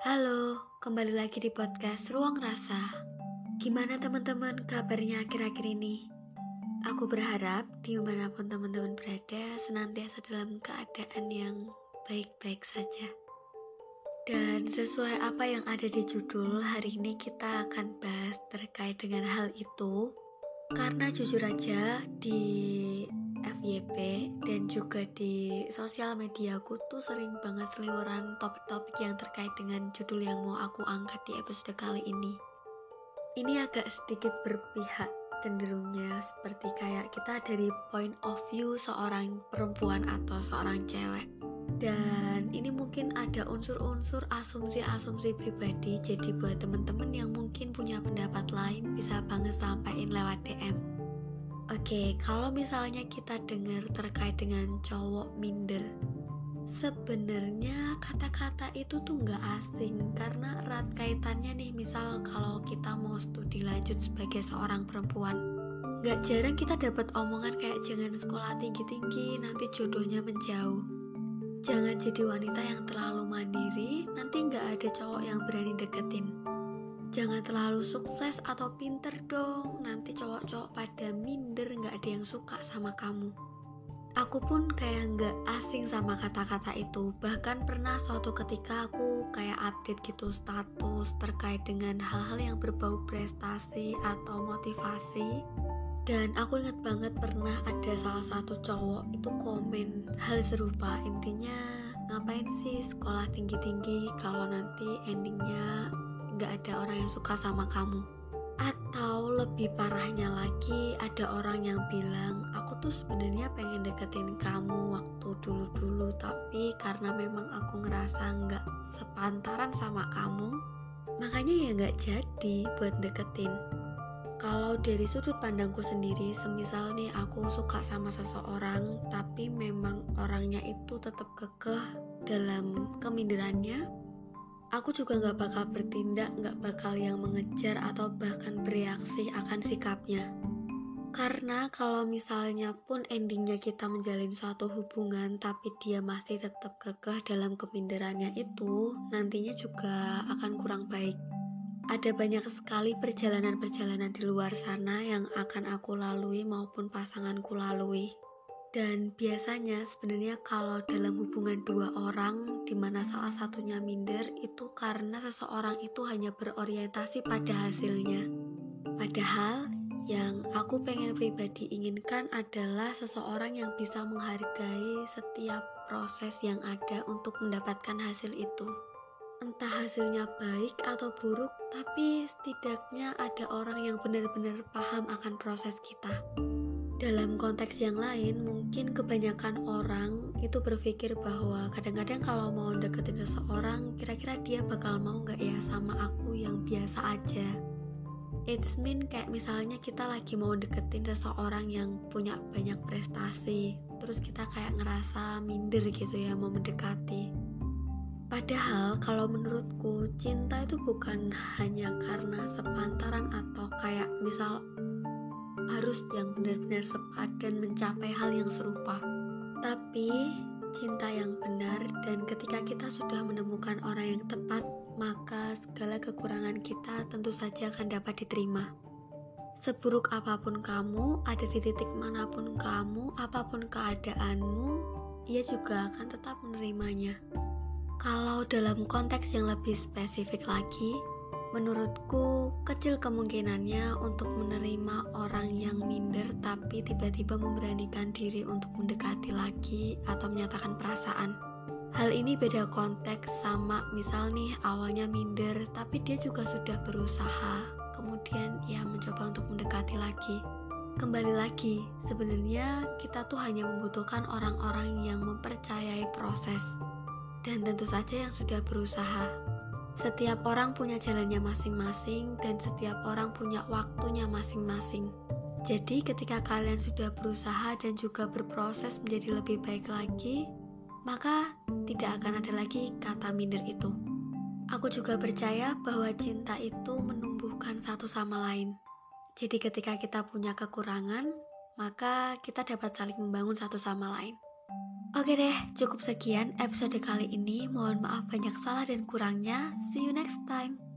Halo, kembali lagi di podcast Ruang Rasa. Gimana teman-teman kabarnya akhir-akhir ini? Aku berharap di mana pun teman-teman berada senantiasa dalam keadaan yang baik-baik saja. Dan sesuai apa yang ada di judul, hari ini kita akan bahas terkait dengan hal itu. Karena jujur aja di FYP dan juga di sosial media aku tuh sering banget seliweran topik-topik yang terkait dengan judul yang mau aku angkat di episode kali ini. Ini agak sedikit berpihak cenderungnya seperti kayak kita dari point of view seorang perempuan atau seorang cewek. Dan ini mungkin ada unsur-unsur asumsi-asumsi pribadi jadi buat temen-temen yang mungkin punya pendapat lain bisa banget sampaikan lewat DM Oke, kalau misalnya kita dengar terkait dengan cowok minder, sebenarnya kata-kata itu tuh nggak asing karena erat kaitannya nih. Misal kalau kita mau studi lanjut sebagai seorang perempuan nggak jarang kita dapat omongan kayak jangan sekolah tinggi-tinggi nanti jodohnya menjauh. Jangan jadi wanita yang terlalu mandiri nanti nggak ada cowok yang berani deketin jangan terlalu sukses atau pinter dong. Nanti cowok-cowok pada minder nggak ada yang suka sama kamu. Aku pun kayak nggak asing sama kata-kata itu. Bahkan pernah suatu ketika aku kayak update gitu status terkait dengan hal-hal yang berbau prestasi atau motivasi. Dan aku inget banget pernah ada salah satu cowok itu komen hal serupa. Intinya ngapain sih sekolah tinggi-tinggi kalau nanti endingnya gak ada orang yang suka sama kamu. Atau lebih parahnya lagi ada orang yang bilang aku tuh sebenarnya pengen deketin kamu waktu dulu-dulu tapi karena memang aku ngerasa nggak sepantaran sama kamu makanya ya nggak jadi buat deketin. Kalau dari sudut pandangku sendiri semisal nih aku suka sama seseorang tapi memang orangnya itu tetap kekeh dalam keminderannya aku juga nggak bakal bertindak, nggak bakal yang mengejar atau bahkan bereaksi akan sikapnya. Karena kalau misalnya pun endingnya kita menjalin suatu hubungan tapi dia masih tetap kekeh dalam keminderannya itu, nantinya juga akan kurang baik. Ada banyak sekali perjalanan-perjalanan di luar sana yang akan aku lalui maupun pasanganku lalui. Dan biasanya sebenarnya kalau dalam hubungan dua orang di mana salah satunya minder itu karena seseorang itu hanya berorientasi pada hasilnya. Padahal yang aku pengen pribadi inginkan adalah seseorang yang bisa menghargai setiap proses yang ada untuk mendapatkan hasil itu. Entah hasilnya baik atau buruk, tapi setidaknya ada orang yang benar-benar paham akan proses kita. Dalam konteks yang lain, mungkin kebanyakan orang itu berpikir bahwa kadang-kadang kalau mau deketin seseorang, kira-kira dia bakal mau nggak ya sama aku yang biasa aja. It's mean kayak misalnya kita lagi mau deketin seseorang yang punya banyak prestasi, terus kita kayak ngerasa minder gitu ya mau mendekati. Padahal kalau menurutku cinta itu bukan hanya karena sepantaran atau kayak misal harus yang benar-benar sepadan mencapai hal yang serupa. Tapi cinta yang benar dan ketika kita sudah menemukan orang yang tepat, maka segala kekurangan kita tentu saja akan dapat diterima. Seburuk apa pun kamu, ada di titik mana pun kamu, apa pun keadaanmu, ia juga akan tetap menerimanya. Kalau dalam konteks yang lebih spesifik lagi, Menurutku, kecil kemungkinannya untuk menerima orang yang minder tapi tiba-tiba memberanikan diri untuk mendekati lagi atau menyatakan perasaan. Hal ini beda konteks sama misal nih awalnya minder tapi dia juga sudah berusaha kemudian ya mencoba untuk mendekati lagi. Kembali lagi, sebenarnya kita tuh hanya membutuhkan orang-orang yang mempercayai proses dan tentu saja yang sudah berusaha setiap orang punya jalannya masing-masing dan setiap orang punya waktunya masing-masing. Jadi ketika kalian sudah berusaha dan juga berproses menjadi lebih baik lagi, maka tidak akan ada lagi kata minder itu. Aku juga percaya bahwa cinta itu menumbuhkan satu sama lain. Jadi ketika kita punya kekurangan, maka kita dapat saling membangun satu sama lain. Oke deh, cukup sekian episode kali ini. Mohon maaf banyak salah dan kurangnya. See you next time.